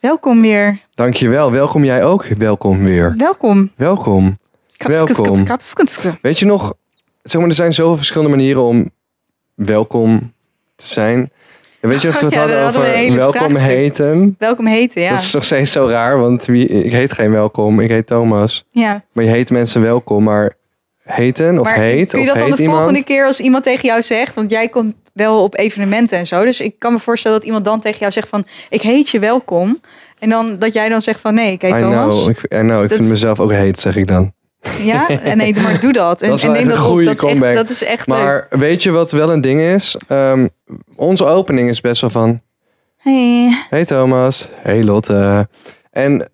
welkom weer. dankjewel. Welkom jij ook. Welkom weer. Welkom. Welkom. Welkom. Weet je nog, zeg maar, er zijn zoveel verschillende manieren om welkom te zijn. En weet je toen we het ja, hadden daar hadden we over welkom vraagstuk. heten. Welkom heten, ja. Dat is nog steeds zo raar, want wie, ik heet geen welkom. Ik heet Thomas. ja. Maar je heet mensen welkom, maar heten of maar heet kun je of dat dan de iemand. volgende keer als iemand tegen jou zegt, want jij komt wel op evenementen en zo, dus ik kan me voorstellen dat iemand dan tegen jou zegt van, ik heet je welkom. En dan dat jij dan zegt van, nee, ik heet I Thomas. know, ik, I know, ik Dat vind mezelf ook heet, zeg ik dan. Ja, en nee, maar doe dat. En, Dat is en neem dat op. Dat is echt, comeback. dat is echt leuk. Maar weet je wat wel een ding is? Ehm, onze opening is best wel van... Hey. Hey Thomas. Hey Lotte. En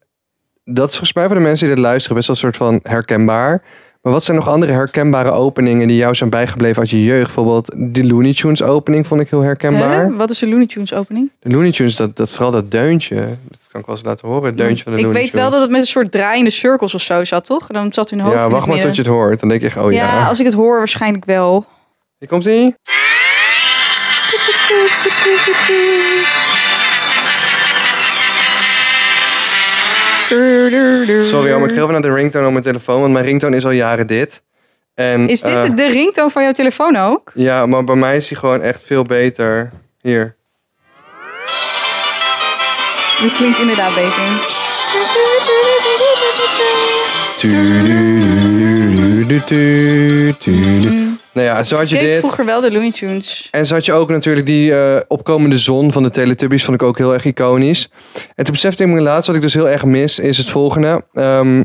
dat is volgens mij voor de mensen die dit luisteren best wel een soort van herkenbaar. Maar wat zijn nog andere herkenbare openingen die jou zijn bijgebleven uit je jeugd? Bijvoorbeeld de Looney Tunes opening vond ik heel herkenbaar. Wat is de Looney Tunes opening? De Looney Tunes, dat, dat, vooral dat deuntje. Dat kan ik wel eens laten horen, het deuntje van de Ik Looney weet Tunes. wel dat het met een soort draaiende cirkels of zo zat, toch? Dan zat hun hoofd Ja, in wacht maar tot je het hoort. Dan denk echt, oh ja. ja, als ik het hoor, waarschijnlijk wel. Hier komt ie. Sorry, maar ik ga even naar de ringtone op mijn telefoon. Want mijn ringtone is al jaren dit. En, Is dit de ringtone van jouw telefoon ook? Ja, maar bij mij is die gewoon echt veel beter. Hier. Die klinkt inderdaad beter. Nou ja, zo had je Ik keek dit. vroeger wel de Looney Tunes. En zo had je ook natuurlijk die eh, opkomende zon van de Teletubbies. Vond ik ook heel erg iconisch. En toen besefte ik me laatst wat ik dus heel erg mis. Is het volgende. Ehm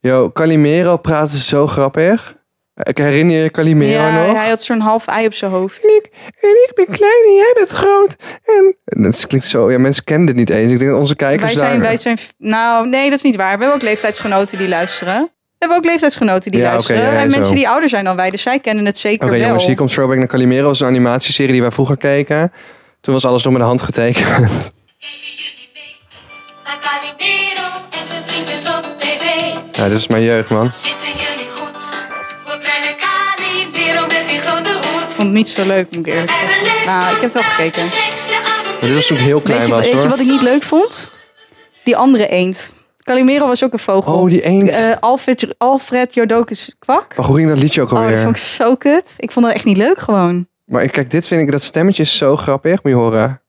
yo, Calimero praatte zo grappig. Ik herinner je Calimero Ja, nog? hij had zo'n half ei op zijn hoofd. En ik, en ik ben klein en jij bent groot. En En dat klinkt zo... Ja, mensen kennen dit niet eens. Ik denk dat onze kijkers Wij zijn, daar... wij zijn... Nou, nee, dat is niet waar. We hebben ook leeftijdsgenoten die luisteren. We hebben ook leeftijdsgenoten die Ja, oké, luisteren. ja, en zo. mensen die ouder zijn dan wij. Dus zij kennen het zeker Oké wel. jongens, hier komt Throwback naar Calimero. Dat is een animatieserie die wij vroeger keken. Toen was alles nog met de hand getekend. Calimero en zijn vriendjes op tv. Ja, dit is mijn jeugd, man. Zitten jullie goed? Voor kleine Calimero met die grote hoed. Ik vond het niet zo leuk, moet ik eerlijk zeggen. Nou, ik heb het wel gekeken. Maar dit was toen ik heel klein Weet je, was, weet je hoor. wat ik niet leuk vond? Die andere eend. Calimero was ook een vogel. Oh, die eend. Eh, Alfred, Alfred Jodokus Kwak. Maar hoe ging dat liedje ook Oh, alweer? dat vond ik zo kut. Ik vond dat echt niet leuk gewoon. Maar ik- kijk, dit vind ik, dat stemmetje is zo grappig. Moet je horen.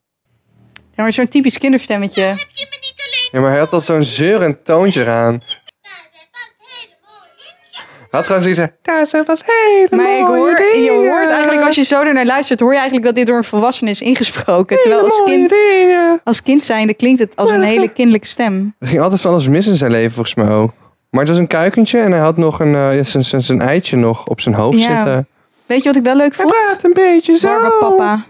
Ja, maar zo'n typisch kinderstemmetje. Ja, maar hij had al zo'n zeurend toontje eraan. Hij had gewoon zoiets Daar zijn was hele Maar ik hoor, je hoort eigenlijk, als je zo ernaar luistert, hoor je eigenlijk dat dit door een volwassene is ingesproken. Terwijl als kind, dingen. als kind zijnde klinkt het als een hele kinderlijke stem. Er ging altijd van alles mis in zijn leven, volgens mij ook. Maar het was een kuikentje en hij had nog een, eh, zijn- zijn zijn eitje nog op zijn hoofd Ja. zitten. Weet je wat ik wel leuk Hij vond? praat een beetje zo. Barbapapa.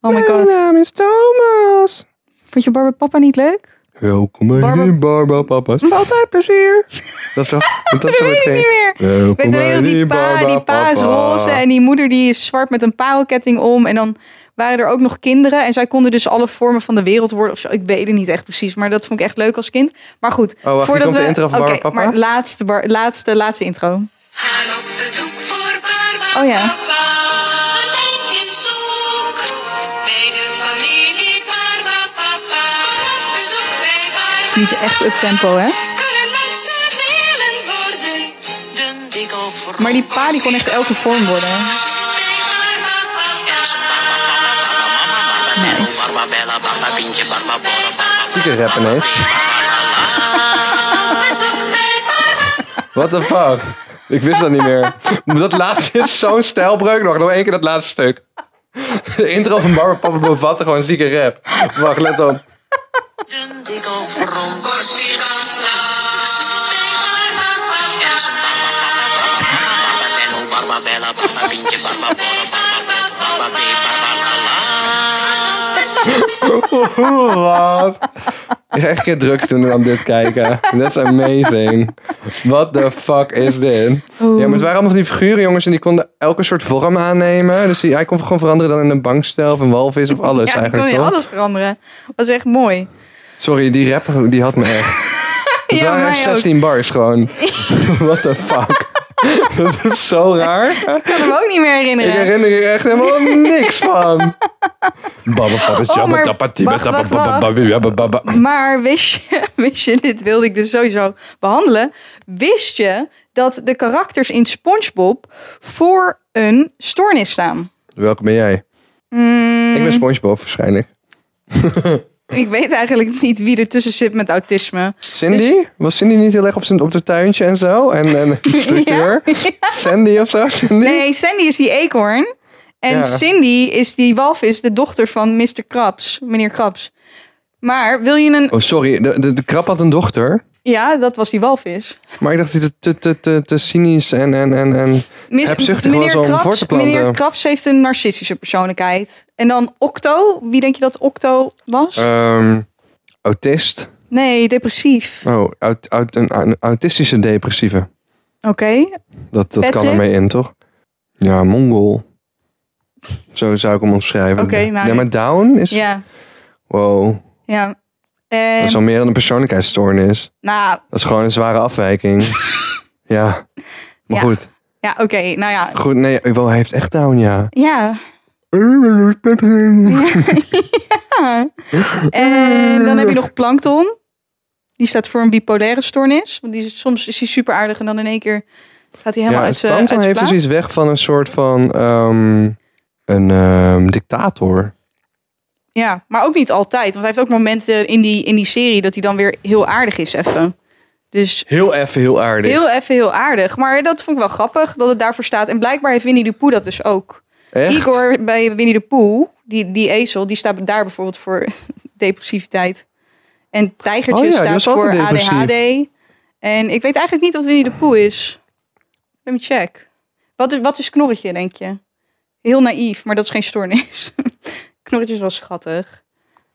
Oh my Mijn god. naam is Thomas. Vond je Barbapapa niet leuk? Welkom bij Barba- Barbapapa's. Altijd plezier. Dat is toch, dat is Dat zo weet ik niet meer. Welkom Weet je wel, die pa, die pa is roze en die moeder die is zwart met een parelketting om. En dan waren er ook nog kinderen en zij konden dus alle vormen van de wereld worden of zo. Ik weet het niet echt precies, maar dat vond ik echt leuk als kind. Maar goed, Oh, wacht, hier komt de intro van Oké, Barbapapa. maar laatste, bar, laatste, laatste intro. Gaan op bezoek voor Barbapapa. Oh ja. Is niet echt up tempo, hè? Maar die pa die kon echt elke vorm worden. Nice. Zieke rap ineens. What the fuck? Ik wist dat niet meer. Dat laatste is zo'n stijlbreuk. Nog, nog één keer dat laatste stuk. De intro van Barbapapa bevatte gewoon zieke rap. Wacht, let op. Wat? Ik ga echt een keer drugs doen en dan dit kijken. That's amazing. What the fuck is dit? Ja, maar het waren allemaal van die figuren, jongens. En die konden elke soort vorm aannemen. Dus hij kon gewoon veranderen dan in een bankstel of een walvis of alles ja, eigenlijk, kon je toch? alles veranderen. was echt mooi. Sorry, die rapper, die had me echt. Het Ja, waren mij echt ook. 16 bars gewoon. What the fuck? Dat is zo raar. Ik kan me ook niet meer herinneren. Ik herinner je echt helemaal niks van. Oh, maar wacht, wacht, Maar wist je, wist je, dit wilde ik dus sowieso behandelen. Wist je dat de karakters in SpongeBob voor een stoornis staan? Welke ben jij? Mm, Ik ben SpongeBob waarschijnlijk. Ik weet eigenlijk niet wie er tussen zit met autisme. Cindy? Was Cindy niet heel erg op, zijn, op de tuintje en zo? En, en structuur? Sandy of zo? Cindy? Nee, Sandy is die eekhoorn. En Ja. Cindy is die walvis, de dochter van Mr. Krabs, meneer Krabs. Maar wil je een... Oh, sorry. De, de, de krab had een dochter. Ja, dat was die walvis. Maar ik dacht dat hij te, te, te, te cynisch en, en, en, en Mis- hebzuchtig was om voor te planten. meneer Krabs heeft een narcistische persoonlijkheid. En dan Octo. Wie denk je dat Octo was? Ehm, autist. nee, depressief. Oh, aut, aut, een, een autistische depressieve. Oké. Dat, dat kan ermee in, toch? Ja, Mongol. Zo zou ik hem omschrijven. Oké, nou, nee, maar Down is... Ja, Wow. ja. Dat is al meer dan een persoonlijkheidsstoornis. nou, Dat is gewoon een zware afwijking. ja. Maar Ja. goed. ja, oké. nou ja. Goed, nee, wel, hij heeft echt Down, ja. Ja. Ja. En dan heb je nog Plankton. Die staat voor een bipolaire stoornis. Want die is, soms is hij super aardig en dan in één keer gaat hij helemaal ja, uit zijn Plankton uit heeft dus iets weg van een soort van... ehm, een ehm, dictator. Ja, maar ook niet altijd. Want hij heeft ook momenten in die, in die serie dat hij dan weer heel aardig is even. Dus Heel even, heel aardig. heel even heel aardig. Maar dat vond ik wel grappig dat het daarvoor staat. En blijkbaar heeft Winnie de Pooh dat dus ook. Echt? Igor bij Winnie de Pooh, die, die ezel, die staat daar bijvoorbeeld voor depressiviteit. En Tijgertje Oh ja, staat voor depressief. ADHD. En ik weet eigenlijk niet wat Winnie de Pooh is. Let me check. Wat is, wat is Knorretje, denk je? Heel naïef, maar dat is geen stoornis. Knorretje is wel schattig.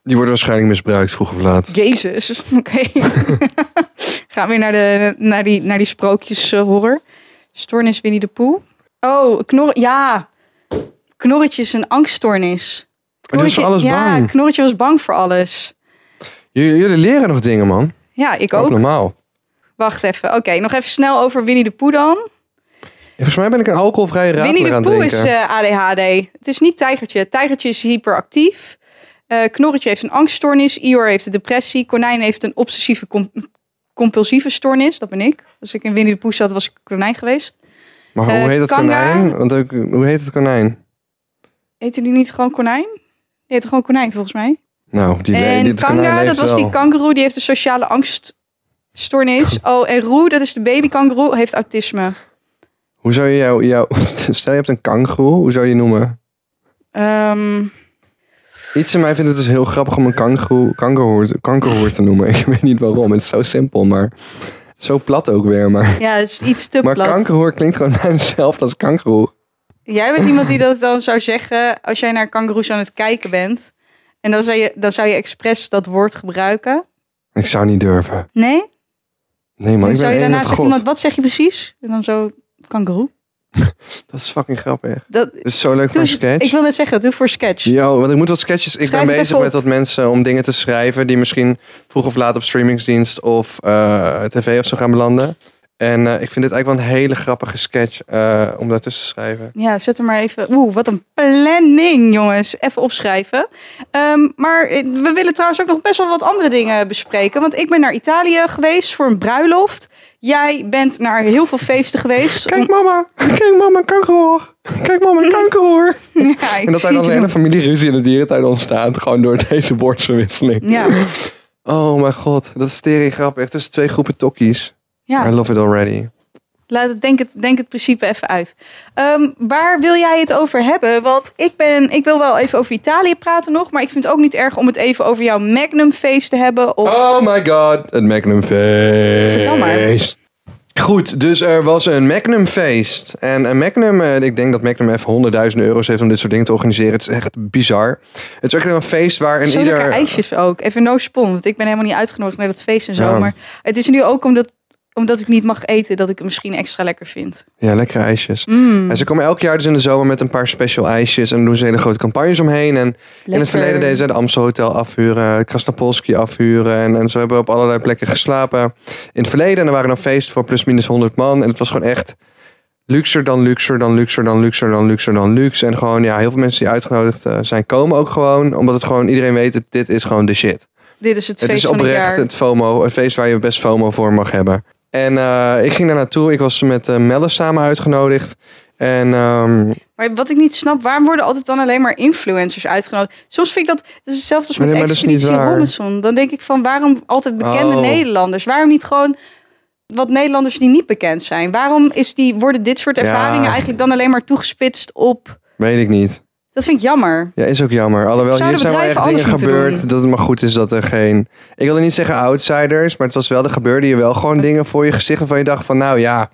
Die worden waarschijnlijk misbruikt, vroeg of laat. Jezus, oké. Gaan we weer naar, de, naar, die, naar die sprookjes eh, horror. Stoornis Winnie de Pooh. Oh, knor ja. Knorretje is een angststoornis. was voor alles ja, bang. Knorretje was bang voor alles. J- jullie leren nog dingen, man. Ja, ik Ook ook. normaal. Wacht even. Oké, nog even snel over Winnie de Pooh dan. Volgens mij ben ik een alcoholvrije Winnie radler de Pooh is eh, ADHD. Het is niet Tijgertje. Tijgertje is hyperactief. Eh Knorretje heeft een angststoornis. Ior heeft een depressie. Konijn heeft een obsessieve com- compulsieve stoornis. Dat ben ik. Als ik in Winnie de Pooh zat, was ik konijn geweest. maar hoe eh, heet het Kanga. konijn? Want ook, hoe heet het konijn? Heette die niet gewoon konijn? Die heette gewoon konijn volgens mij. Nou, die, en Kanga, dat was wel. die kangeroe. Die heeft een sociale angststoornis. Oh, en Roe, dat is de baby kangeroe, heeft autisme. Hoe zou je jou, jou... Stel je hebt een kangoeroe, hoe zou je die noemen? Ehm, Iets in mij vindt het dus heel grappig om een kangoeroe, kankerhoer, te noemen. Ik weet niet waarom, het is zo simpel, maar... Zo plat ook weer, maar... ja, het is iets te Maar plat. kankerhoer klinkt gewoon bijna hetzelfde als kangeroe. Jij bent iemand die dat dan zou zeggen als jij naar kangeroes aan het kijken bent. En dan zou je, dan zou je expres dat woord gebruiken. Ik zou niet durven. Nee? Nee, man, ik zou je daarna God. iemand, wat zeg je precies? En dan zo, kangeroe. Dat is fucking grappig. Dat, Dat is zo leuk voor een sketch. ik wil net zeggen, doe voor sketch. Yo, want ik moet wat sketches. Ik Schrijf ben bezig met wat mensen om dingen te schrijven die misschien vroeg of laat op streamingsdienst of eh, tv of zo gaan belanden. En eh, ik vind dit eigenlijk wel een hele grappige sketch eh, om daartussen te schrijven. Ja, zet er maar even. Oeh, wat een planning, jongens. Even opschrijven. Ehm, maar eh, we willen trouwens ook nog best wel wat andere dingen bespreken. Want ik ben naar Italië geweest voor een bruiloft. Jij bent naar heel veel feesten geweest. Kijk mama, kijk mama, kankerhoor. Kijk mama, kankerhoor. Ja, En dat daar dan een hele familieruzie in de dierentuin ontstaat. Gewoon door deze woordsverwisseling. Ja, Oh mijn god, dat is tering grappig. Tussen twee groepen tokkies. I ja. love it already. Laat het, denk, het, denk het principe even uit. Ehm, waar wil jij het over hebben? Want ik, ben, ik wil wel even over Italië praten nog. Maar ik vind het ook niet erg om het even over jouw Magnum feest te hebben. Of Oh my god, het Magnum feest. Goed, dus er was een Magnum feest. En een Magnum, eh, ik denk dat Magnum even honderdduizend euro's heeft om dit soort dingen te organiseren. Het is echt bizar. Het is echt een feest waar een ieder... ijsjes ook. Even no spon, want ik ben helemaal niet uitgenodigd naar dat feest en zo. Ja. Maar het is nu ook omdat, omdat ik niet mag eten dat ik het misschien extra lekker vind. Ja, lekkere ijsjes. Mm, En ze komen elk jaar dus in de zomer met een paar special ijsjes. En dan doen ze hele grote campagnes omheen. En in het verleden deden ze de Amstel Hotel afhuren, Krasnapolski afhuren. En, en zo hebben we op allerlei plekken geslapen. In het verleden, en er waren een feest voor plus minus 100 man. En het was gewoon echt luxer dan luxer dan luxer dan luxer dan luxer dan luxe. En gewoon, ja, heel veel mensen die uitgenodigd eh, zijn, komen ook gewoon. Omdat het gewoon, iedereen weet, dit is gewoon de shit. Dit is het Het feest is van het oprecht jaar. het FOMO, het feest waar je best FOMO voor mag hebben. En eh, ik ging daar naartoe. Ik was met uh, Melle samen uitgenodigd. En ehm, Maar wat ik niet snap, waarom worden altijd dan alleen maar influencers uitgenodigd? Soms vind ik dat, het is hetzelfde als met Nee, Expeditie. Robinson. Dan denk ik van, waarom altijd bekende Oh. Nederlanders? Waarom niet gewoon wat Nederlanders die niet bekend zijn? Waarom is die, worden dit soort Ja. ervaringen eigenlijk dan alleen maar toegespitst op... weet ik niet. Dat vind ik jammer. Ja, is ook jammer. Alhoewel, Zouden hier zijn wel echt dingen gebeurd. doen? Dat het maar goed is dat er geen... Ik wilde niet zeggen outsiders, maar het was wel, er gebeurde je wel gewoon dingen voor je gezicht waarvan je dacht van, nou ja,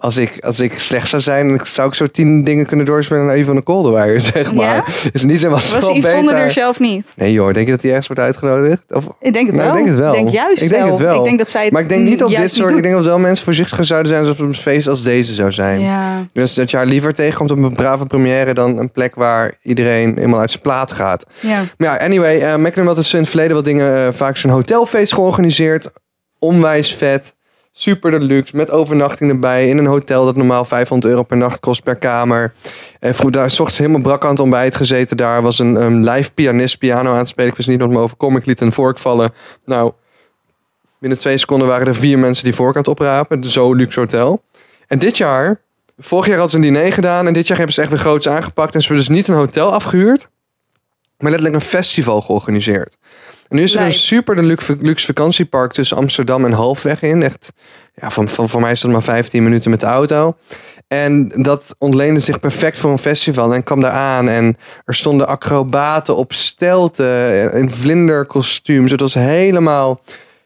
als ik, als ik slecht zou zijn, zou ik zo tien dingen kunnen doorspelen naar Yvonne Kolderweijer, zeg maar. Ja? Is niet zo was Was Yvonne beter. er zelf niet? Nee joh, denk je dat hij ergens wordt uitgenodigd? Of... Ik denk het Nou, wel. ik denk het wel. Ik denk juist Ik denk wel. het wel. Ik denk dat zij het Maar ik denk niet op dit soort... Ik denk dat wel mensen voorzichtiger zouden zijn als op een feest als deze zou zijn. Ja. Dus dat je haar liever tegenkomt op een brave première dan een plek waar iedereen eenmaal uit zijn plaat gaat. ja. Maar ja, anyway, eh Magnum had dus in het verleden wat dingen, eh, vaak zo'n hotelfeest georganiseerd. Onwijs vet. Super deluxe, met overnachting erbij. In een hotel dat normaal 500 euro per nacht kost per kamer. En vroeg daar, s ochtends helemaal brak aan het ontbijt gezeten. Daar was een, een live pianist piano aan het spelen. Ik wist niet wat me overkwam. Ik liet een vork vallen. Nou, binnen twee seconden waren er vier mensen die vork oprapen. Zo luxe hotel. En dit jaar, vorig jaar hadden ze een diner gedaan. En dit jaar hebben ze echt weer groots aangepakt. En ze hebben dus niet een hotel afgehuurd. Maar letterlijk een festival georganiseerd. En nu is er een super luxe, luxe vakantiepark tussen Amsterdam en Halfweg in. Echt, ja, van, van, voor mij is dat maar 15 minuten met de auto. En dat ontleende zich perfect voor een festival. En kwam daar aan en er stonden acrobaten op stelten in vlinderkostuums. Het was helemaal,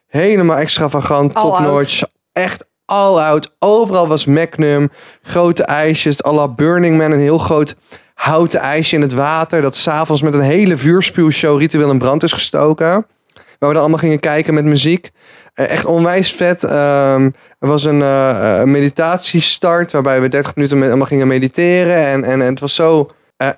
helemaal extravagant, topnotch. Echt all out. Overal was Magnum, grote ijsjes, à la Burning Man, een heel groot houten ijsje in het water. Dat s'avonds met een hele vuurspuwshow ritueel in brand is gestoken. Waar we dan allemaal gingen kijken met muziek. Eh, echt onwijs vet. Ehm, er was een eh, meditatiestart waarbij we 30 minuten met, allemaal gingen mediteren. En, en, en het was zo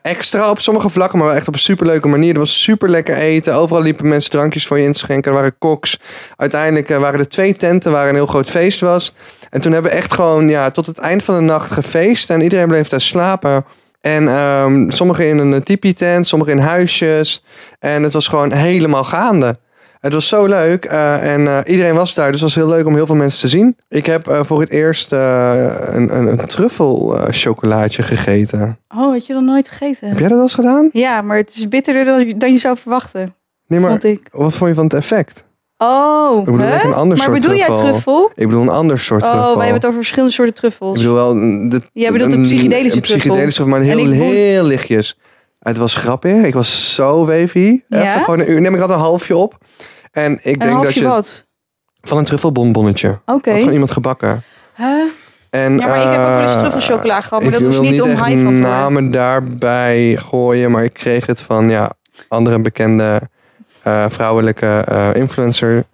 extra op sommige vlakken, maar echt op een superleuke manier. Er was super lekker eten. Overal liepen mensen drankjes voor je in te schenken. Er waren koks. Uiteindelijk waren er twee tenten waar een heel groot feest was. En toen hebben we echt gewoon ja, tot het eind van de nacht gefeest. En iedereen bleef daar slapen. En ehm, sommigen in een tipi-tent, sommigen in huisjes. En het was gewoon helemaal gaande. Het was zo leuk eh, en eh, iedereen was daar, dus het was heel leuk om heel veel mensen te zien. Ik heb eh, voor het eerst eh, een, een, een truffel eh, chocolaatje gegeten. Oh, had je dat nooit gegeten? Heb jij dat wel eens gedaan? Ja, maar het is bitterder dan, dan je zou verwachten, Nee, maar vond ik. wat vond je van het effect? Oh, Ik bedoel huh? een ander maar soort bedoel jij truffel. Ik bedoel een ander soort Oh, truffel. wij hebben het over verschillende soorten truffels. Ik bedoel wel... mm, De, Jij bedoelt de een- psychedelische een truffel. psychedelische maar heel, heel lichtjes. Het was grappig. Ik was zo wavy. Ja? Even gewoon een uur. Neem ik had een halfje op. En ik een denk dat je... wat? Van een truffelbonbonnetje. Oké. Had gewoon iemand gebakken. Huh? En, Ja, maar ik heb ook wel eens eh, truffelchocola gehad, maar dat was niet om high van te namen daarbij gooien, maar ik kreeg het van ja, andere bekende vrouwelijke eh, influencer.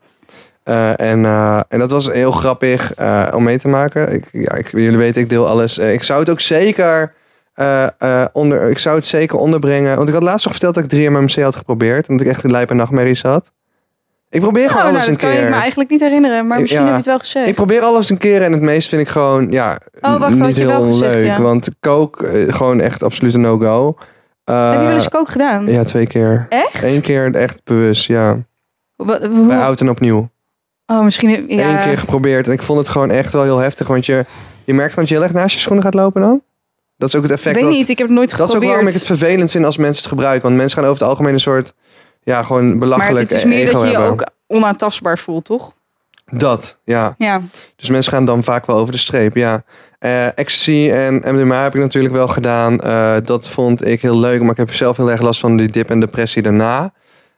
Eh, en, eh, en dat was heel grappig eh, om mee te maken. Ik, ja, ik, jullie weten, ik deel alles. Eh, ik zou het ook zeker eh, eh, onder, ik zou het zeker onderbrengen. Want ik had laatst nog verteld dat ik 3MMC had geprobeerd. En dat ik echt een lijpe nachtmerries had. Ik probeer Oh, gewoon nou, alles dat een kan keer. ik me eigenlijk niet herinneren, maar misschien Ja. heb je het wel gezegd. Ik probeer alles een keer en het meest vind ik gewoon, ja, Oh, wacht, niet had je wel heel gezegd, leuk. ja. Want coke, eh, gewoon echt absoluut een no-go. Eh, heb je wel eens kook gedaan? Ja, twee keer. Echt? Eén keer echt bewust, ja. Wat- hoe- Bij oud en opnieuw. Oh, misschien... Ja. Eén keer geprobeerd en ik vond het gewoon echt wel heel heftig. Want je, je merkt gewoon dat je heel erg naast je schoenen gaat lopen dan. Dat is ook het effect. weet dat, niet, ik heb het nooit dat is ook geprobeerd. waarom ik het vervelend vind als mensen het gebruiken. Want mensen gaan over het algemeen een soort, ja, gewoon maar belachelijk het is meer dat je je ook onaantastbaar voelt, toch? Dat, ja. Ja. Dus mensen gaan dan vaak wel over de streep, ja. Eh ecstasy en MDMA heb ik natuurlijk wel gedaan. Eh, dat vond ik heel leuk, maar ik heb zelf heel erg last van die dip en depressie daarna.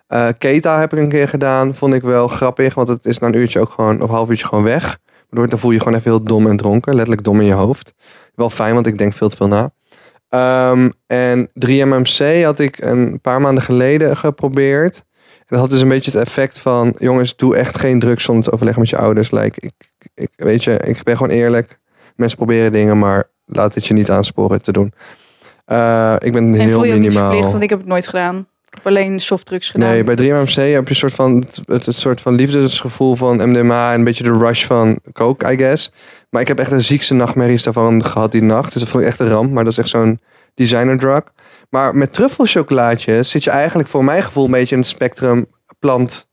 Eh Keta heb ik een keer gedaan, vond ik wel grappig, want het is na een uurtje ook gewoon, of half uurtje gewoon weg. Waardoor dan voel je gewoon even heel dom en dronken. Letterlijk dom in je hoofd. Wel fijn, want ik denk veel te veel na. Ehm, en 3MMC had ik een paar maanden geleden geprobeerd. En dat had dus een beetje het effect van... jongens, doe echt geen drugs zonder te overleggen met je ouders. Like, ik, ik, weet je, ik ben gewoon eerlijk. Mensen proberen dingen, maar laat het je niet aansporen te doen. Eh, ik ben En heel voel je niet verplicht, want ik heb het nooit gedaan. Ik heb alleen softdrugs gedaan. Nee, bij 3MMC heb je een soort van het, het, het soort van liefdesgevoel van MDMA en een beetje de rush van coke, I guess. Maar ik heb echt de ziekste nachtmerries daarvan gehad die nacht. Dus dat vond ik echt een ramp. Maar dat is echt zo'n designer drug. Maar met truffelchocolaatjes zit je eigenlijk voor mijn gevoel een beetje in het spectrum plant.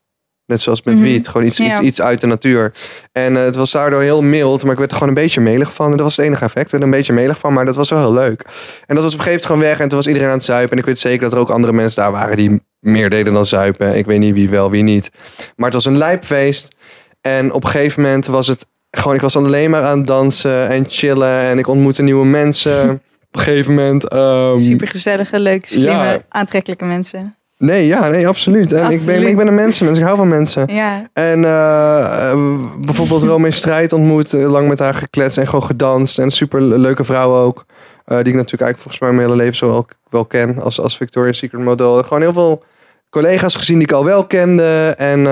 Net zoals met Mhm. wiet. Gewoon iets, iets, Ja. iets uit de natuur. En eh, het was daardoor heel mild. Maar ik werd er gewoon een beetje melig van. En dat was het enige effect. Ik werd er een beetje melig van. Maar dat was wel heel leuk. En dat was op een gegeven moment gewoon weg. En toen was iedereen aan het zuipen. En ik weet zeker dat er ook andere mensen daar waren die meer deden dan zuipen. Ik weet niet wie wel, wie niet. Maar het was een lijpfeest. En op een gegeven moment was het gewoon... Ik was alleen maar aan het dansen en chillen. En ik ontmoette nieuwe mensen. op een gegeven moment... ehm, Super gezellige, leuke, slimme, Ja. aantrekkelijke mensen. Nee, ja, nee, absoluut. En Ik, ben, ik ben een mensenmens. Ik hou van mensen. Ja. En eh, eh, bijvoorbeeld Romee Strijd ontmoet, eh, lang met haar gekletst en gewoon gedanst. En super leuke vrouw ook. die ik natuurlijk eigenlijk volgens mij mijn hele leven zo wel, wel ken als, als Victoria's Secret model. Gewoon heel veel collega's gezien die ik al wel kende. En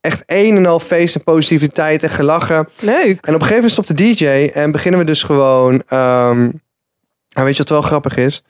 echt een en al feest en positiviteit en gelachen. Leuk. En op een gegeven moment stopt de DJ en beginnen we dus gewoon. en weet je wat wel grappig is?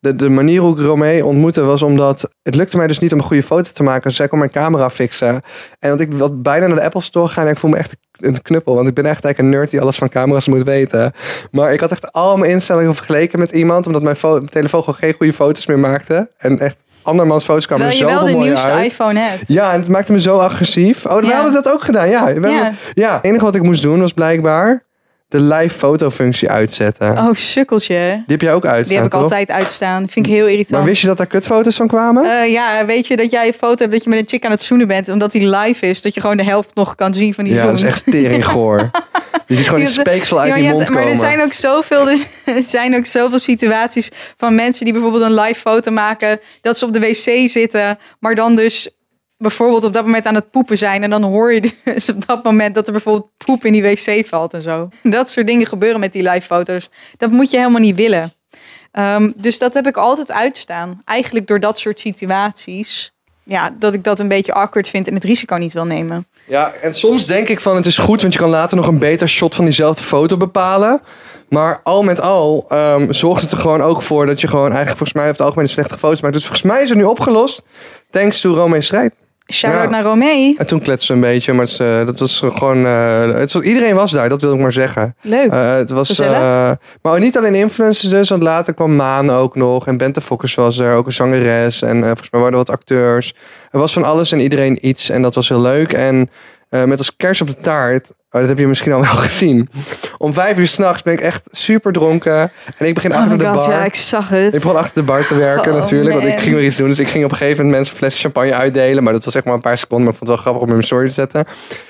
De, de manier hoe ik Romee ontmoette was omdat het lukte mij dus niet om een goede foto te maken. Dus zij kon mijn camera fixen. En want ik wilde bijna naar de Apple Store gaan en ik voel me echt een knuppel. Want ik ben echt eigenlijk een nerd die alles van camera's moet weten. Maar ik had echt al mijn instellingen vergeleken met iemand. Omdat mijn, fo- mijn telefoon gewoon geen goede foto's meer maakte. En echt andermans foto's kwamen er Terwijl je zoveel wel de nieuwste uit. iPhone hebt. Ja, en het maakte me zo agressief. Oh, we Ja. hadden dat ook gedaan. Ja, Ja. ja. het enige wat ik moest doen was blijkbaar de live fotofunctie uitzetten. Oh, sukkeltje. Die heb jij ook uitstaan, Die heb ik toch? altijd uitstaan. Vind ik heel irritant. Maar wist je dat daar kutfoto's van kwamen? Eh, ja, weet je dat jij een foto hebt dat je met een chick aan het zoenen bent, omdat die live is, dat je gewoon de helft nog kan zien van die ja, zoen. dat is echt teringgoor. je ziet gewoon die Ja, speeksel uit Ja, je mond hebt- maar komen. er zijn ook zoveel, er zijn ook zoveel situaties van mensen die bijvoorbeeld een live foto maken, dat ze op de wc zitten, maar dan dus bijvoorbeeld op dat moment aan het poepen zijn en dan hoor je dus op dat moment dat er bijvoorbeeld poep in die wc valt en zo. Dat soort dingen gebeuren met die live foto's. Dat moet je helemaal niet willen. Ehm, dus dat heb ik altijd uitstaan. Eigenlijk door dat soort situaties. Ja, dat ik dat een beetje awkward vind en het risico niet wil nemen. Ja, en soms denk ik van het is goed, want je kan later nog een beter shot van diezelfde foto bepalen. Maar al met al ehm, zorgt het er gewoon ook voor dat je gewoon eigenlijk volgens mij over het algemeen een slechte foto's maakt. Dus volgens mij is het nu opgelost. Thanks to Romee Strijd. Shout-out Ja. naar Romee. En toen kletsen we een beetje, maar het, dat was gewoon... eh, het iedereen was daar, dat wil ik maar zeggen. Leuk. Eh, het was, eh, maar niet alleen influencers dus, want later kwam Maan ook nog. En Bente Fokkers was er, ook een zangeres. En volgens mij waren er wat acteurs. Er was van alles en iedereen iets en dat was heel leuk. En eh, met als kers op de taart, oh, dat heb je misschien al wel gezien. Om vijf uur s'nachts ben ik echt super dronken. En ik begin Oh achter de god, bar. ja, ik zag het. Ik begon achter de bar te werken Oh, natuurlijk, want ik ging weer iets doen. Dus ik ging op een gegeven moment mensen een flesje champagne uitdelen. Maar dat was echt maar een paar seconden, maar ik vond het wel grappig om in mijn story te zetten.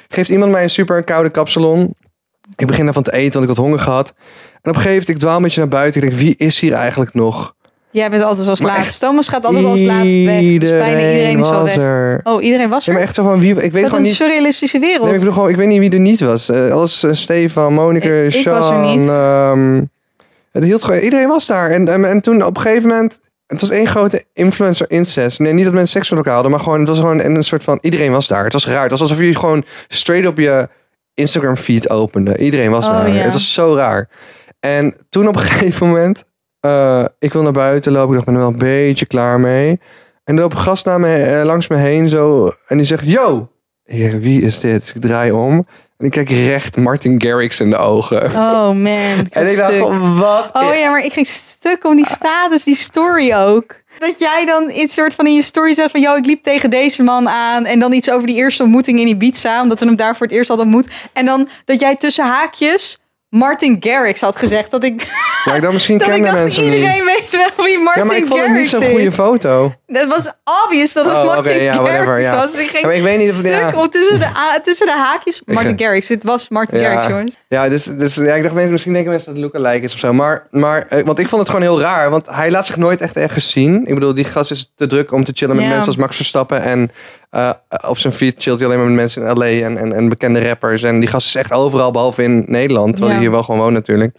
Geeft iemand mij een super koude kapsalon. Ik begin daarvan te eten, want ik had honger gehad. En op een gegeven moment, ik dwaal een beetje naar buiten. Ik denk, wie is hier eigenlijk nog? Jij bent altijd als laatst. Thomas gaat altijd als laatst weg. Dus bijna iedereen is al weg. er. Oh, iedereen was Ja, er? maar echt zo van wie. Ik weet Wat gewoon een niet. surrealistische wereld. Nee, ik bedoel gewoon, ik weet niet wie er niet was. Eh alles eh, Stefan, Monika, Ik- ik Sean. was er niet. ehm, het hield gewoon, iedereen was daar. En, en, en toen op een gegeven moment. Het was één grote influencer incest. Nee, niet dat mensen seks met elkaar hadden, maar gewoon, het was gewoon een soort van. Iedereen was daar. Het was raar. Het was alsof je gewoon straight op je Instagram feed opende. Iedereen was Oh, daar. ja. Het was zo raar. En toen op een gegeven moment. Eh, ik wil naar buiten lopen. Ik dacht, ik ben er wel een beetje klaar mee. En er loopt een gast naar me, eh, langs me heen zo. En die zegt, yo! Zeg, wie is dit? Ik draai om. En ik kijk recht Martin Garrix in de ogen. Oh man. en ik dacht, stuk. wat? Oh ja, maar ik ging stuk om die status, die story ook. Dat jij dan iets soort van in je story zegt van... ...yo, ik liep tegen deze man aan. En dan iets over die eerste ontmoeting in Ibiza. Omdat we hem daar voor het eerst hadden ontmoet. En dan dat jij tussen haakjes Martin Garrix had gezegd. Dat ik, Ja, ik dacht, misschien dat ik kennen mensen iedereen niet. weet wel wie Martin Ja, maar ik vond het niet Garrix zo'n goede is. foto. Het was obvious dat het Oh, Martin ja, Garrix ja. was. Ik maar ik weet niet of- stuk ja. om tussen, de, tussen de haakjes. Martin Ik- Garrix. Dit was Martin Garrix, jongens. Ja, dus, dus ja, ik dacht mensen, misschien denken mensen dat het lookalike is of zo. Maar, maar eh, want ik vond het gewoon heel raar. Want hij laat zich nooit echt ergens zien. Ik bedoel, die gast is te druk om te chillen met mensen als Max Verstappen en eh, op zijn feed chillt hij alleen maar met mensen in LA en, en, en bekende rappers. En die gast is echt overal, behalve in Nederland. Terwijl Ja. hij hier wel gewoon woont natuurlijk.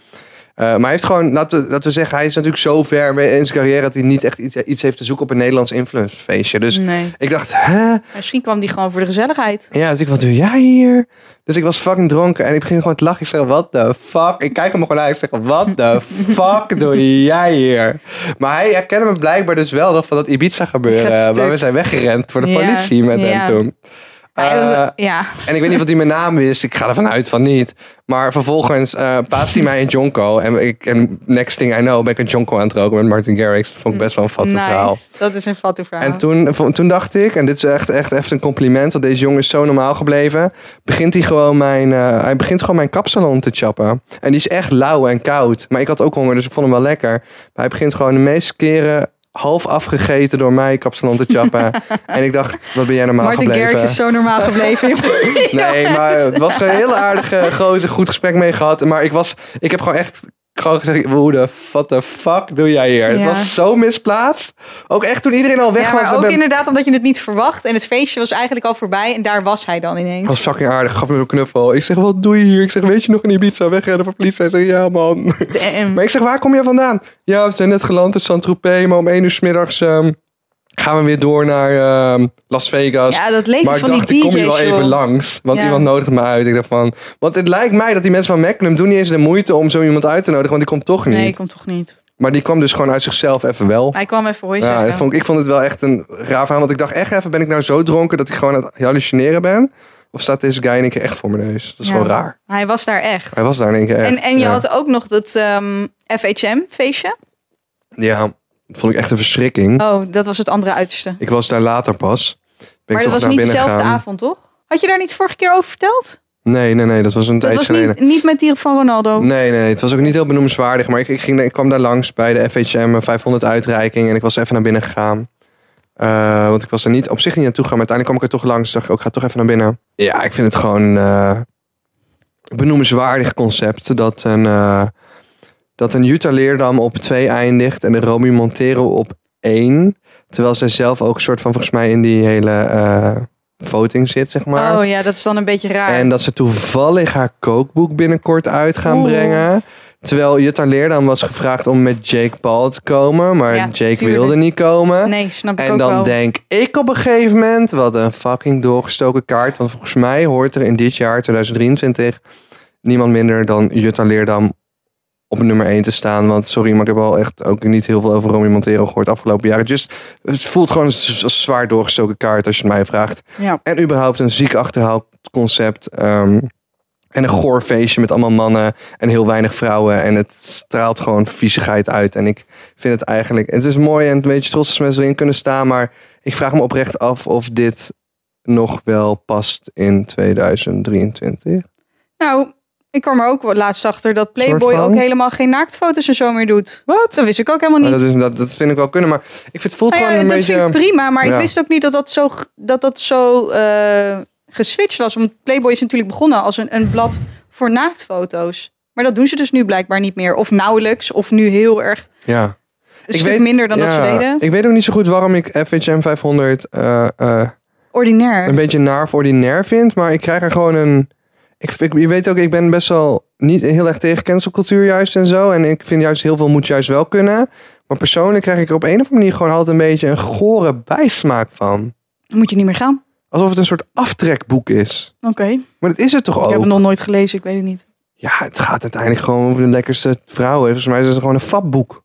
Eh, maar hij heeft gewoon, laten we, laten we zeggen, hij is natuurlijk zo ver in zijn carrière dat hij niet echt iets, iets heeft te zoeken op een Nederlands influencefeestje. Dus Nee. ik dacht, hè? Misschien kwam die gewoon voor de gezelligheid. Ja, dus ik, wat doe jij hier? Dus ik was fucking dronken en ik begin gewoon te lachen. Ik zeg, what the fuck? Ik kijk hem gewoon aan. Ik zeg, what the fuck doe jij hier? Maar hij herkende me blijkbaar dus wel nog van dat Ibiza gebeuren. Stuk. Waar we zijn weggerend voor de Ja, politie met ja. hem toen. Eh, Eh, ja. en ik weet niet of hij mijn naam wist. Ik ga ervan uit van niet. Maar vervolgens paast hij mij een jonko. En, ik, en next thing I know ben ik een jonko aan het roken met Martin Garrix. Dat vond ik best wel een fatte verhaal. Dat is een fatte verhaal. En toen, toen dacht ik, en dit is echt, echt even een compliment, want deze jongen is zo normaal gebleven. Begint hij gewoon mijn, eh, hij begint gewoon mijn kapsalon te chappen. En die is echt lauw en koud. Maar ik had ook honger, dus ik vond hem wel lekker. Maar hij begint gewoon de meeste keren half afgegeten door mij kapsalon te chappen. en ik dacht, wat ben jij normaal Martin gebleven? Garrix is zo normaal gebleven. Nee, maar het was gewoon een heel aardige gozer, goed gesprek mee gehad. Maar ik was, ik heb gewoon echt gewoon gezegd, hoe de, what the fuck doe jij hier? Het was zo misplaatst. Ook echt toen iedereen al weg Ja, was. maar ik ook ben- inderdaad omdat je het niet verwacht. En het feestje was eigenlijk al voorbij. En daar was hij dan ineens. was fucking aardig, gaf me een knuffel. Ik zeg, wat doe je hier? Ik zeg, weet je nog in Ibiza wegrennen voor politie? Hij zegt, ja man. Damn. Maar ik zeg, waar kom je vandaan? Ja, we zijn net geland in Saint-Tropez, maar om één uur 's middags ehm, gaan we weer door naar ehm, Las Vegas. Ja, dat leven maar ik van dacht, die ik kom hier wel even joh. langs. Want Ja. iemand nodigt me uit. Ik dacht van, want het lijkt mij dat die mensen van Magnum doen niet eens de moeite om zo iemand uit te nodigen. Want die komt toch niet. Nee, komt toch niet. Maar die kwam dus gewoon uit zichzelf even wel. Hij kwam even hoi Ja, zeggen. dat vond ik, ik vond het wel echt een raar verhaal. Want ik dacht echt even, ben ik nou zo dronken dat ik gewoon aan het hallucineren ben? Of staat deze guy in één keer echt voor mijn neus? Dat is Ja. gewoon raar. Hij was daar echt. Hij was daar in één keer echt. en, en je ja. had ook nog dat FHM-feestje. Ja, dat vond ik echt een verschrikking. Oh, dat was het andere uiterste. Ik was daar later pas. Ben maar ik dat was niet dezelfde avond, toch? Had je daar niet vorige keer over verteld? Nee, nee, nee. Dat was een Dat tijd was geleden. niet, niet met die van Ronaldo. Nee, nee. Het was ook niet heel benoemenswaardig. Maar ik, ik, ging, ik kwam daar langs bij de FHM 500 uitreiking. En ik was even naar binnen gegaan. Eh, want ik was er niet op zich niet naartoe gegaan. Maar uiteindelijk kwam ik er toch langs. Dacht ik ook, ga toch even naar binnen. Ja, ik vind het gewoon eh benoemenswaardig concept. Dat een, eh, dat een Jutta Leerdam op 2 eindigt. En de Romy Montero op 1. Terwijl zij zelf ook een soort van volgens mij in die hele eh, voting zit, zeg maar. Oh ja, dat is dan een beetje raar. En dat ze toevallig haar kookboek binnenkort uit gaan Oeh. brengen. Terwijl Jutta Leerdam was gevraagd om met Jake Paul te komen. Maar Ja, Jake tuurlijk. wilde niet komen. Nee, snap ik En ook dan wel. denk ik op een gegeven moment, wat een fucking doorgestoken kaart. Want volgens mij hoort er in dit jaar, 2023, niemand minder dan Jutta Leerdam op nummer 1 te staan. Want sorry, maar ik heb al echt ook niet heel veel over Romy Montero gehoord afgelopen jaren. Just, het voelt gewoon als zwaar doorgestoken kaart als je het mij vraagt. Ja. En überhaupt een ziek achterhaald concept. ehm, en een goor feestje met allemaal mannen en heel weinig vrouwen. En het straalt gewoon viezigheid uit. En ik vind het eigenlijk... Het is mooi en een beetje trots als mensen erin kunnen staan. Maar ik vraag me oprecht af of dit nog wel past in 2023. Nou, ik kwam er ook laatst achter dat Playboy ook helemaal geen naaktfoto's en zo meer doet. Wat? Dat wist ik ook helemaal Maar niet. dat, is, dat, dat vind ik wel kunnen. Maar ik vind het voelt Nou ja, gewoon een dat beetje... vind ik prima, maar Ja. ik wist ook niet dat dat zo, dat dat zo eh, geswitcht was. Want Playboy is natuurlijk begonnen als een, een blad voor naaktfoto's. Maar dat doen ze dus nu blijkbaar niet meer. Of nauwelijks, of nu heel erg Ja. een stuk minder dan dat ze deden. Ik weet ook niet zo goed waarom ik FHM 500 eh, eh, Ordinair. een beetje naar of ordinair vind. Maar ik krijg er gewoon een... Ik, ik, je weet ook, ik ben best wel niet heel erg tegen cancelcultuur juist en zo. En ik vind juist heel veel moet juist wel kunnen. Maar persoonlijk krijg ik er op een of andere manier gewoon altijd een beetje een gore bijsmaak van. Dan moet je niet meer gaan. Alsof het een soort aftrekboek is. Oké. Maar dat is het toch Ik ook? heb het nog nooit gelezen, ik weet het niet. Ja, het gaat uiteindelijk gewoon over de lekkerste vrouwen. Volgens mij is het gewoon een fabboek.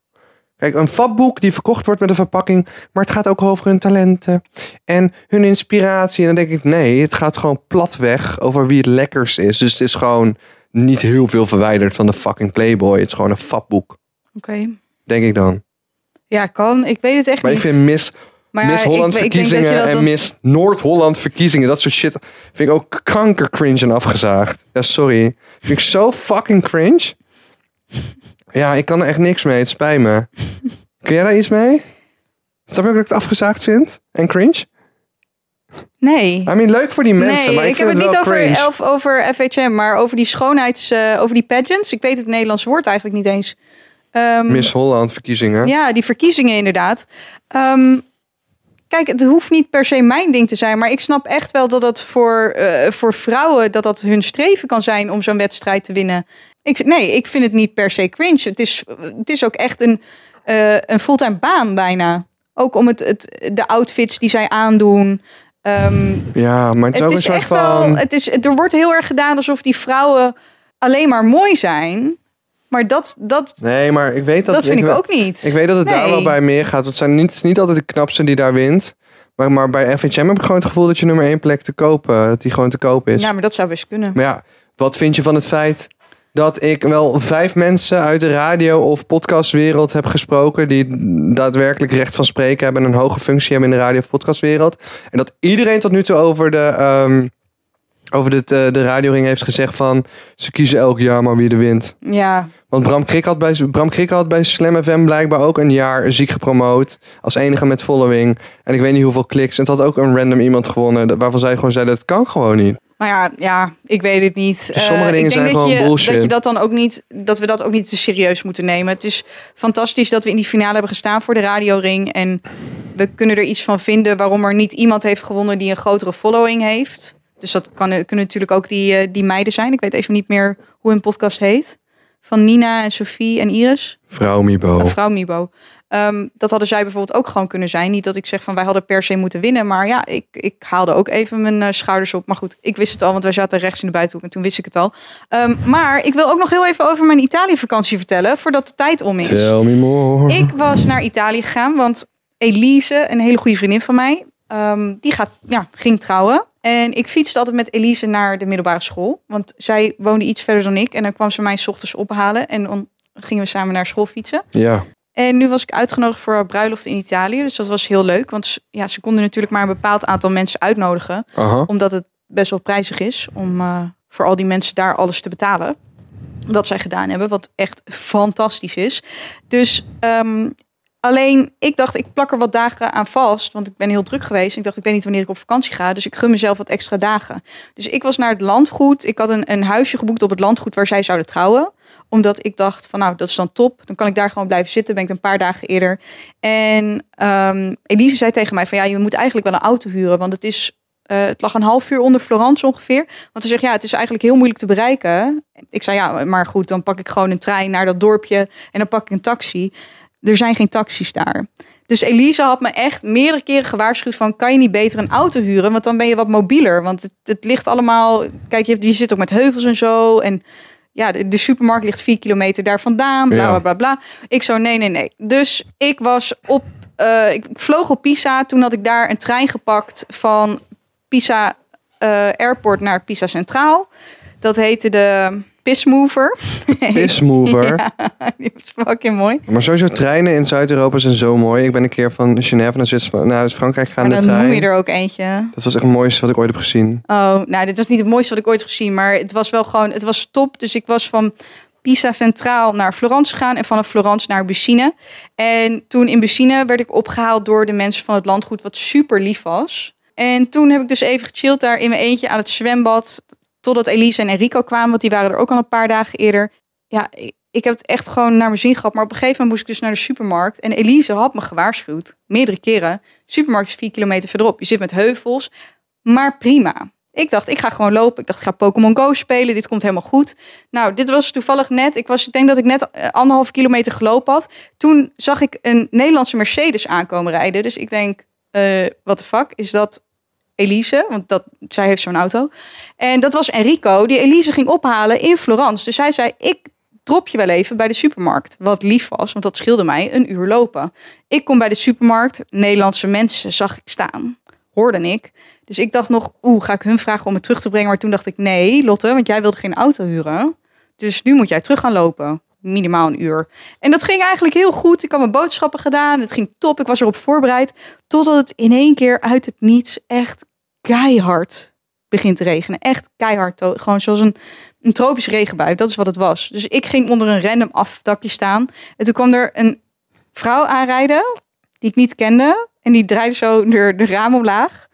Kijk, een fabboek die verkocht wordt met een verpakking. Maar het gaat ook over hun talenten en hun inspiratie. En dan denk ik, nee, het gaat gewoon platweg over wie het lekkers is. Dus het is gewoon niet heel veel verwijderd van de fucking Playboy. Het is gewoon een fabboek, Oké. denk ik dan. Ja, kan. Ik weet het echt Maar ik niet. vind Miss, maar Miss ik- Holland ik, dat verkiezingen dat en Miss Noord-Holland verkiezingen, dat soort shit, vind ik ook kanker cringe en afgezaagd. Ja, sorry. Vind ik zo fucking cringe. Ja, ik kan er echt niks mee. Het spijt me. Kun jij daar iets mee? Snap je ook dat ik het afgezaagd vind? En cringe? Nee. I mean, leuk voor die mensen, nee, maar ik, ik, heb het niet over, elf, over FHM, maar over die schoonheids... eh, over die pageants. Ik weet het Nederlands woord eigenlijk niet eens. Ehm, Miss Holland verkiezingen. Ja, die verkiezingen inderdaad. Ehm, kijk, het hoeft niet per se mijn ding te zijn. Maar ik snap echt wel dat dat voor, eh, voor vrouwen, dat dat hun streven kan zijn om zo'n wedstrijd te winnen. Ik, nee, ik vind het niet per se cringe. Het is, het is ook echt een, eh, een fulltime baan bijna. Ook om het, het, de outfits die zij aandoen. Ehm, Ja, maar het is het echt van... wel. Het is, er wordt heel erg gedaan alsof die vrouwen alleen maar mooi zijn. Maar dat, dat, Nee, maar ik weet dat... dat vind ik ook niet. Ik weet dat het daar wel bij meer gaat. Het, zijn niet, het is niet altijd de knapste die daar wint. Maar, maar bij FHM heb ik gewoon het gevoel dat je nummer één plek te kopen, dat die gewoon te koop is. Ja, maar dat zou best kunnen. Maar ja, wat vind je van het feit dat ik wel vijf mensen uit de radio- of podcastwereld heb gesproken die daadwerkelijk recht van spreken hebben en een hoge functie hebben in de radio- of podcastwereld. En dat iedereen tot nu toe over de, ehm, over de, de, de radioring heeft gezegd van ze kiezen elk jaar maar wie er wint. Ja, Want Bram Krik had bij, Bram Krik had bij Slam FM blijkbaar ook een jaar ziek gepromoot. Als enige met following. En ik weet niet hoeveel kliks. En het had ook een random iemand gewonnen. Waarvan zij gewoon zeiden, dat kan gewoon niet. Maar ja, ja, ik weet het niet. Dus sommige Eh, dingen ik denk zijn dat gewoon je, bullshit. Dat, je dat, dan ook niet, dat we dat ook niet te serieus moeten nemen. Het is fantastisch dat we in die finale hebben gestaan voor de radioring. En we kunnen er iets van vinden waarom er niet iemand heeft gewonnen die een grotere following heeft. Dus dat kan, kunnen natuurlijk ook die, eh, die meiden zijn. Ik weet even niet meer hoe hun podcast heet. Van Nina en Sophie en Iris. Vrouw Mibo. Vrouw Mibo. Ehm, dat hadden zij bijvoorbeeld ook gewoon kunnen zijn. Niet dat ik zeg van wij hadden per se moeten winnen. Maar ja, ik, ik haalde ook even mijn eh, schouders op. Maar goed, ik wist het al, want wij zaten rechts in de buitenhoek en toen wist ik het al. Ehm, maar ik wil ook nog heel even over mijn Italië-vakantie vertellen, voordat de tijd om is. Tell me more. Ik was naar Italië gegaan, want Elise, een hele goede vriendin van mij, ehm, die gaat, ja, ging trouwen. En ik fietste altijd met Elise naar de middelbare school. Want zij woonde iets verder dan ik. En dan kwam ze mij 's ochtends ophalen. En dan gingen we samen naar school fietsen. Ja. En nu was ik uitgenodigd voor een bruiloft in Italië. Dus dat was heel leuk. Want ja, ze konden natuurlijk maar een bepaald aantal mensen uitnodigen. Aha. Omdat het best wel prijzig is om eh, voor al die mensen daar alles te betalen. Wat zij gedaan hebben. Wat echt fantastisch is. Dus ehm, alleen, ik dacht, ik plak er wat dagen aan vast. Want ik ben heel druk geweest. Ik dacht, ik weet niet wanneer ik op vakantie ga. Dus ik gun mezelf wat extra dagen. Dus ik was naar het landgoed. Ik had een, een huisje geboekt op het landgoed waar zij zouden trouwen omdat ik dacht van nou, dat is dan top. Dan kan ik daar gewoon blijven zitten. Ben ik een paar dagen eerder. En ehm, Elise zei tegen mij van ja, je moet eigenlijk wel een auto huren. Want het is, eh, het lag een half uur onder Florence ongeveer. Want ze zegt ja, het is eigenlijk heel moeilijk te bereiken. Ik zei ja, maar goed, dan pak ik gewoon een trein naar dat dorpje. En dan pak ik een taxi. Er zijn geen taxis daar. Dus Elise had me echt meerdere keren gewaarschuwd van... kan je niet beter een auto huren? Want dan ben je wat mobieler. Want het, het ligt allemaal... Kijk, je, je zit ook met heuvels en zo. En ja, de, de supermarkt ligt vier kilometer daar vandaan. Bla, bla, bla. Ik zo, nee, nee, nee. Dus ik was op... eh, ik vloog op Pisa. Toen had ik daar een trein gepakt van Pisa eh, Airport naar Pisa Centraal. Dat heette de Pismover. Pissmover. ja, die was fucking mooi. Maar sowieso treinen in Zuid-Europa zijn zo mooi. Ik ben een keer van Genève naar, Zwitserland, naar Frankrijk in de dan noem trein. je er ook eentje. Dat was echt het mooiste wat ik ooit heb gezien. Oh, nou, dit was niet het mooiste wat ik ooit heb gezien. Maar het was wel gewoon, het was top. Dus ik was van Pisa Centraal naar Florence gegaan. En vanaf Florence naar Bussine. En toen in Bussine werd ik opgehaald door de mensen van het landgoed. Wat super lief was. En toen heb ik dus even gechilled daar in mijn eentje aan het zwembad. Totdat Elise en Enrico kwamen. Want die waren er ook al een paar dagen eerder. Ja, ik, heb het echt gewoon naar mijn zin gehad. Maar op een gegeven moment moest ik dus naar de supermarkt. En Elise had me gewaarschuwd. Meerdere keren. Supermarkt is vier kilometer verderop. Je zit met heuvels. Maar prima. Ik dacht, ik ga gewoon lopen. Ik dacht, ik ga Pokémon Go spelen. Dit komt helemaal goed. Nou, dit was toevallig net. Ik, was, ik denk dat ik net eh, anderhalf kilometer gelopen had. Toen zag ik een Nederlandse Mercedes aankomen rijden. Dus ik denk, eh wat de fuck? Is dat Elise? Want dat, zij heeft zo'n auto. En dat was Enrico, die Elise ging ophalen in Florence. Dus hij zei, ik drop je wel even bij de supermarkt. Wat lief was, want dat scheelde mij een uur lopen. Ik kom bij de supermarkt. Nederlandse mensen zag ik staan. Hoorde ik. Dus ik dacht nog, oeh, ga ik hun vragen om me terug te brengen? Maar toen dacht ik, nee, Lotte, want jij wilde geen auto huren. Dus nu moet jij terug gaan lopen. Minimaal een uur. En dat ging eigenlijk heel goed. Ik had mijn boodschappen gedaan. Het ging top. Ik was erop voorbereid. Totdat het in één keer uit het niets echt keihard begint te regenen. Echt keihard. Gewoon zoals een, een tropische regenbui. Dat is wat het was. Dus ik ging onder een random afdakje staan. En toen kwam er een vrouw aanrijden. Die ik niet kende. En die draaide zo de, de raam omlaag.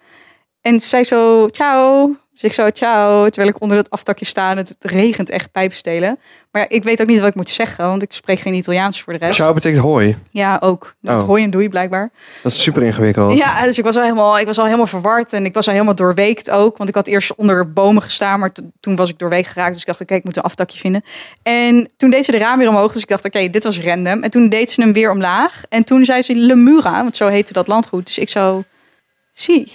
En zei zo, ciao. Dus ik zo, ciao, terwijl ik onder het aftakje sta en het regent echt pijpenstelen. Maar ja, ik weet ook niet wat ik moet zeggen, want ik spreek geen Italiaans voor de rest. Ciao betekent hoi. Ja, ook. Dat Oh. hooi en doei blijkbaar. Dat is super ingewikkeld. Ja, dus ik was al helemaal, ik was al helemaal verward en ik was al helemaal doorweekt ook. Want ik had eerst onder bomen gestaan, maar to- toen was ik doorweekt geraakt. Dus ik dacht, oké, ik moet een aftakje vinden. En toen deed ze de raam weer omhoog, dus ik dacht, oké, dit was random. En toen deed ze hem weer omlaag. En toen zei ze Lemura, want zo heette dat landgoed. Dus ik zo, zie.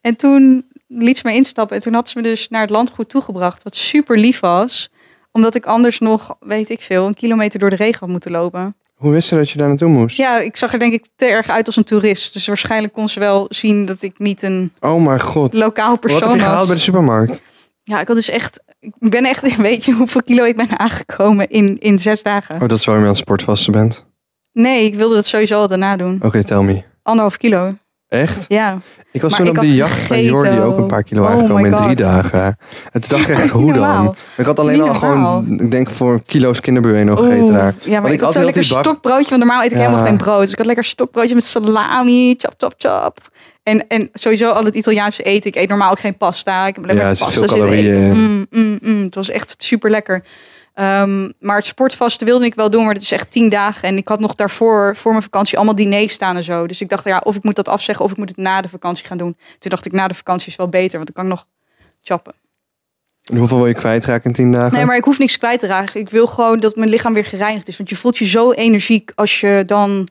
En toen liet ze me instappen en toen had ze me dus naar het landgoed toegebracht. Wat super lief was, omdat ik anders nog, weet ik veel, een kilometer door de regen had moeten lopen. Hoe wist ze dat je daar naartoe moest? Ja, ik zag er denk ik te erg uit als een toerist. Dus waarschijnlijk kon ze wel zien dat ik niet een Oh mijn god. lokaal Wat heb persoon je gehaald was. bij de supermarkt? Ja, ik had dus echt... Ik ben echt, weet je hoeveel kilo ik ben aangekomen in, in zes dagen? Oh, dat is waarom je aan het sportvasten bent. Nee, ik wilde dat sowieso al daarna doen. Oké, tell me. Anderhalf kilo. Echt? Ja. Ik was Maar toen ik op die jacht bij Jordi ook een paar kilo. Oh aangekomen in drie dagen. En toen dacht ik echt, hoe dan? Ik had alleen al gewoon, ik denk voor kilo's kinderbueno gegeten Oeh, daar. Ja, maar Want ik had zo heel lekker bak- stokbroodje. Want normaal eet ik Ja. helemaal geen brood. Dus ik had lekker stokbroodje met salami. Chop, chop, chop. En, en sowieso al het Italiaanse eten. Ik eet normaal ook geen pasta. Ik heb alleen Ja, pasta veel calorieën. Mm, mm, mm. Het was echt super lekker. Ehm, maar het sportvasten wilde ik wel doen, maar het is echt tien dagen. En ik had nog daarvoor, voor mijn vakantie, allemaal diners staan en zo. Dus ik dacht, ja, of ik moet dat afzeggen of ik moet het na de vakantie gaan doen. Toen dacht ik, na de vakantie is wel beter, want dan kan ik nog chappen. En hoeveel wil je kwijtraken in tien dagen? Nee, maar ik hoef niks kwijt te raken. Ik wil gewoon dat mijn lichaam weer gereinigd is. Want je voelt je zo energiek als je dan...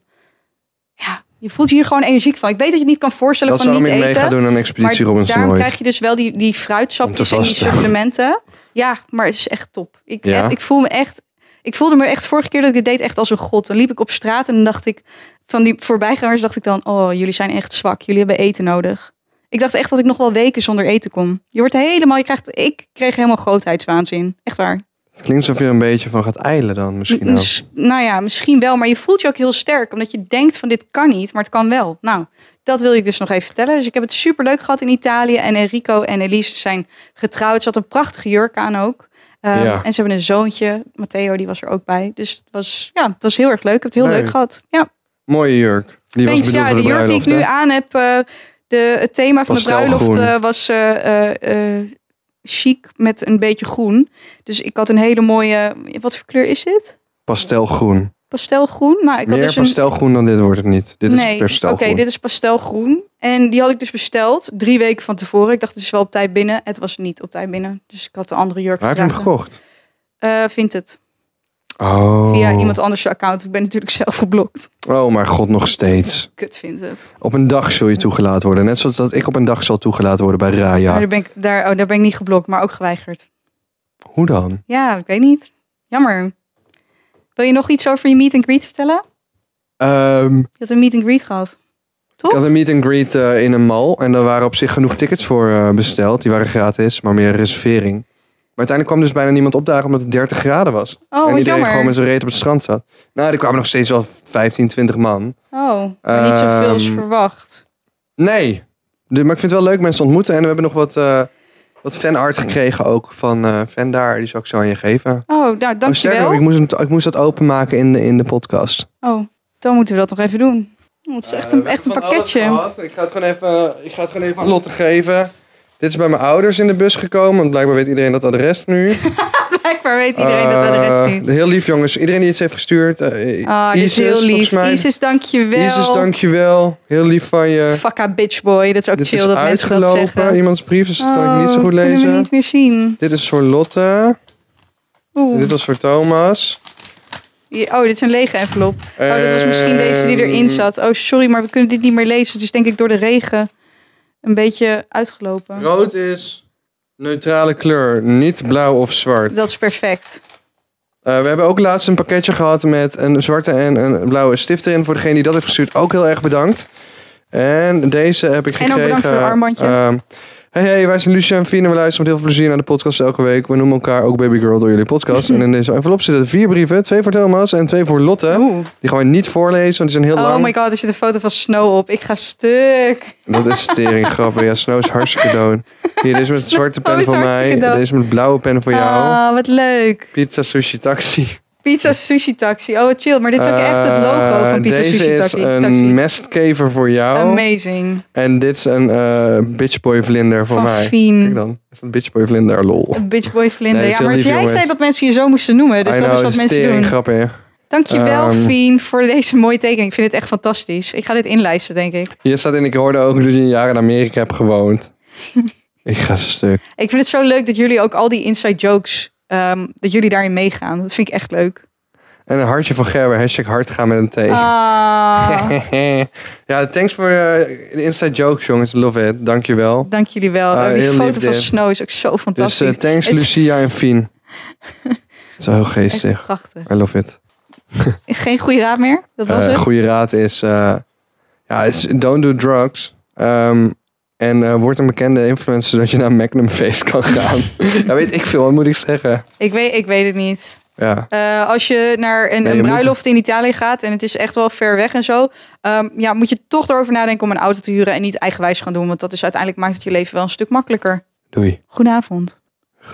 Je voelt je hier gewoon energiek van. Ik weet dat je het niet kan voorstellen dat is van waarom niet ik mee eten. ga doen aan Expeditie maar Robinson daarom ooit. krijg je dus wel die, die fruitsapjes en die supplementen. Ja, maar het is echt top. Ik, Ja? ik voel me echt... Ik voelde me echt vorige keer dat ik het deed echt als een god. Dan liep ik op straat en dan dacht ik... Van die voorbijgangers dacht ik dan... Oh, jullie zijn echt zwak. Jullie hebben eten nodig. Ik dacht echt dat ik nog wel weken zonder eten kon. Je wordt helemaal... Je krijgt, ik kreeg helemaal grootheidswaanzin. Echt waar. Het klinkt alsof je er een beetje van gaat eilen dan misschien ook. Nou ja, misschien wel. Maar je voelt je ook heel sterk. Omdat je denkt van dit kan niet, maar het kan wel. Nou, dat wil ik dus nog even vertellen. Dus ik heb het super leuk gehad in Italië. En Enrico en Elise zijn getrouwd. Ze had een prachtige jurk aan ook. Um, Ja. En ze hebben een zoontje. Matteo, die was er ook bij. Dus het was, ja, het was heel erg leuk. Ik heb het heel Leuk. leuk gehad. Ja, Mooie jurk. Die was thanks. bedoeld Ja, voor de de jurk die ik nu aan heb. eh, de, het thema van de bruiloft eh, was eh, chic met een beetje groen. Dus ik had een hele mooie... Wat voor kleur is dit? Pastelgroen. Pastelgroen? Nou, ik had Meer dus een... pastelgroen dan dit wordt het niet. Dit nee, is pastelgroen. Oké, dit is pastelgroen. En die had ik dus besteld drie weken van tevoren. Ik dacht, het is wel op tijd binnen. Het was niet op tijd binnen. Dus ik had een andere jurk Waar heb je hem gekocht? Eh, Vindt het. Oh. Via iemand anders account. Ik ben natuurlijk zelf geblokt. Oh, maar god, nog steeds. Kut vindt het. Op een dag zul je toegelaten worden. Net zoals dat ik op een dag zal toegelaten worden bij Maar Raya. daar, ben ik, daar, oh, daar ben ik niet geblokt, maar ook geweigerd. Hoe dan? Ja, ik weet niet. Jammer. Wil je nog iets over je meet and greet vertellen? Ehm, Je had een meet and greet gehad. ik had een meet and greet eh, in een mall. En daar waren op zich genoeg tickets voor eh, besteld. Die waren gratis, maar meer reservering. Maar uiteindelijk kwam dus bijna niemand opdagen omdat het 30 graden was. Oh, en iedereen jammer. gewoon met zijn reet op het strand zat. Nou, er kwamen nog steeds wel 15, 20 man. Oh, maar niet zoveel als Ehm, verwacht. Nee. De, maar ik vind het wel leuk mensen te ontmoeten. En we hebben nog wat, eh wat fanart gekregen ook van eh fan daar. Die zal ik zo aan je geven. Oh, nou, Oh, sterker dankjewel. ik moest, hem, ik moest dat openmaken in de, in de podcast. Oh, dan moeten we dat nog even doen. Oh, het is echt een, echt een pakketje. Ik ga, het gewoon even, ik ga het gewoon even aan Lotte geven. Dit is bij mijn ouders in de bus gekomen. Want blijkbaar weet iedereen dat adres nu. Blijkbaar weet iedereen dat Eh, adres nu. Heel lief jongens. Iedereen die iets heeft gestuurd. eh, Ah, dit is Isis, heel lief. mij. Isis, dankjewel. Isis, dankjewel. Heel lief van je. Fucka bitch boy. Dat is ook Dit chill is dat mensen dat uitgelopen. zeggen. Iemands brief, dus dat kan ik niet zo Oh, goed kunnen we lezen. niet meer zien. Dit is voor Lotte. Oeh. Dit was voor Thomas. Oh, dit is een lege envelop. Oh, dit was misschien deze die erin zat. Oh, sorry, maar we kunnen dit niet meer lezen. Het is denk ik door de regen een beetje uitgelopen. Rood is neutrale kleur, niet blauw of zwart. Dat is perfect. Eh, we hebben ook laatst een pakketje gehad met een zwarte en een blauwe stift erin. Voor degene die dat heeft gestuurd, ook heel erg bedankt. En deze heb ik En ook gekregen. bedankt voor het armbandje. ehm, hey, hey, wij zijn Lucia en Fien en we luisteren met heel veel plezier naar de podcast elke week. We noemen elkaar ook Baby Girl door jullie podcast. en in deze envelop zitten vier brieven. Twee voor Thomas en twee voor Lotte. Oeh. Die gaan we niet voorlezen, want die zijn heel Oh lang. my god, er zit een foto van Snow op. Ik ga stuk. Dat is tering grappig. Ja, Snow is hartstikke dood. Hier, deze met zwarte Snow pen voor mij. dood. Deze met blauwe pen voor jou. Ah, wat leuk. Pizza, sushi, taxi. Pizza Sushi Taxi. Oh, chill. Maar dit is ook echt het logo Eh, van Pizza Deze Sushi is Taxi. een taxi. mestkever voor jou. Amazing. En dit is een eh bitchboy vlinder voor Van mij. Fien. Kijk dan. Is een bitchboy vlinder, lol. Een bitchboy vlinder. Nee, ja, maar jij zei dat mensen je zo moesten noemen. Dus I dat know, is wat mensen doen. grappig. Dankjewel, Ehm, Fien, voor deze mooie tekening. Ik vind het echt fantastisch. Ik ga dit inlijsten, denk ik. Hier staat in, ik hoorde ook dat je een jaar in Amerika hebt gewoond. ik ga stuk. Ik vind het zo leuk dat jullie ook al die inside jokes, ehm, dat jullie daarin meegaan. Dat vind ik echt leuk. En een hartje van Gerber, hashtag hard gaan met een T. Ah, ja, thanks voor eh, de inside jokes, jongens. Love it. Dankjewel. dank jullie wel. Oh, die foto van dit. Snow is ook zo Dus fantastisch. eh, thanks Het is Lucia en Fien. Het is wel heel echt geestig. prachtig. I love it. Geen goede raad meer? Dat was Eh het? goede raad is, ja, is don't do drugs. Ehm, en eh, word een bekende influencer zodat je naar Magnum feest kan gaan. ja, weet ik veel, wat moet ik zeggen? Ik, weet, ik weet het niet. Ja, Eh, als je naar een, Nee, een je moet- bruiloft in Italië gaat en het is echt wel ver weg en zo, ehm, ja, moet je toch erover nadenken om een auto te huren en niet eigenwijs gaan doen, want dat is uiteindelijk maakt het je leven wel een stuk makkelijker. doei. Goedenavond.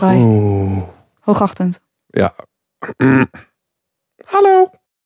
Bye. Hoogachtend. Ja. Hallo.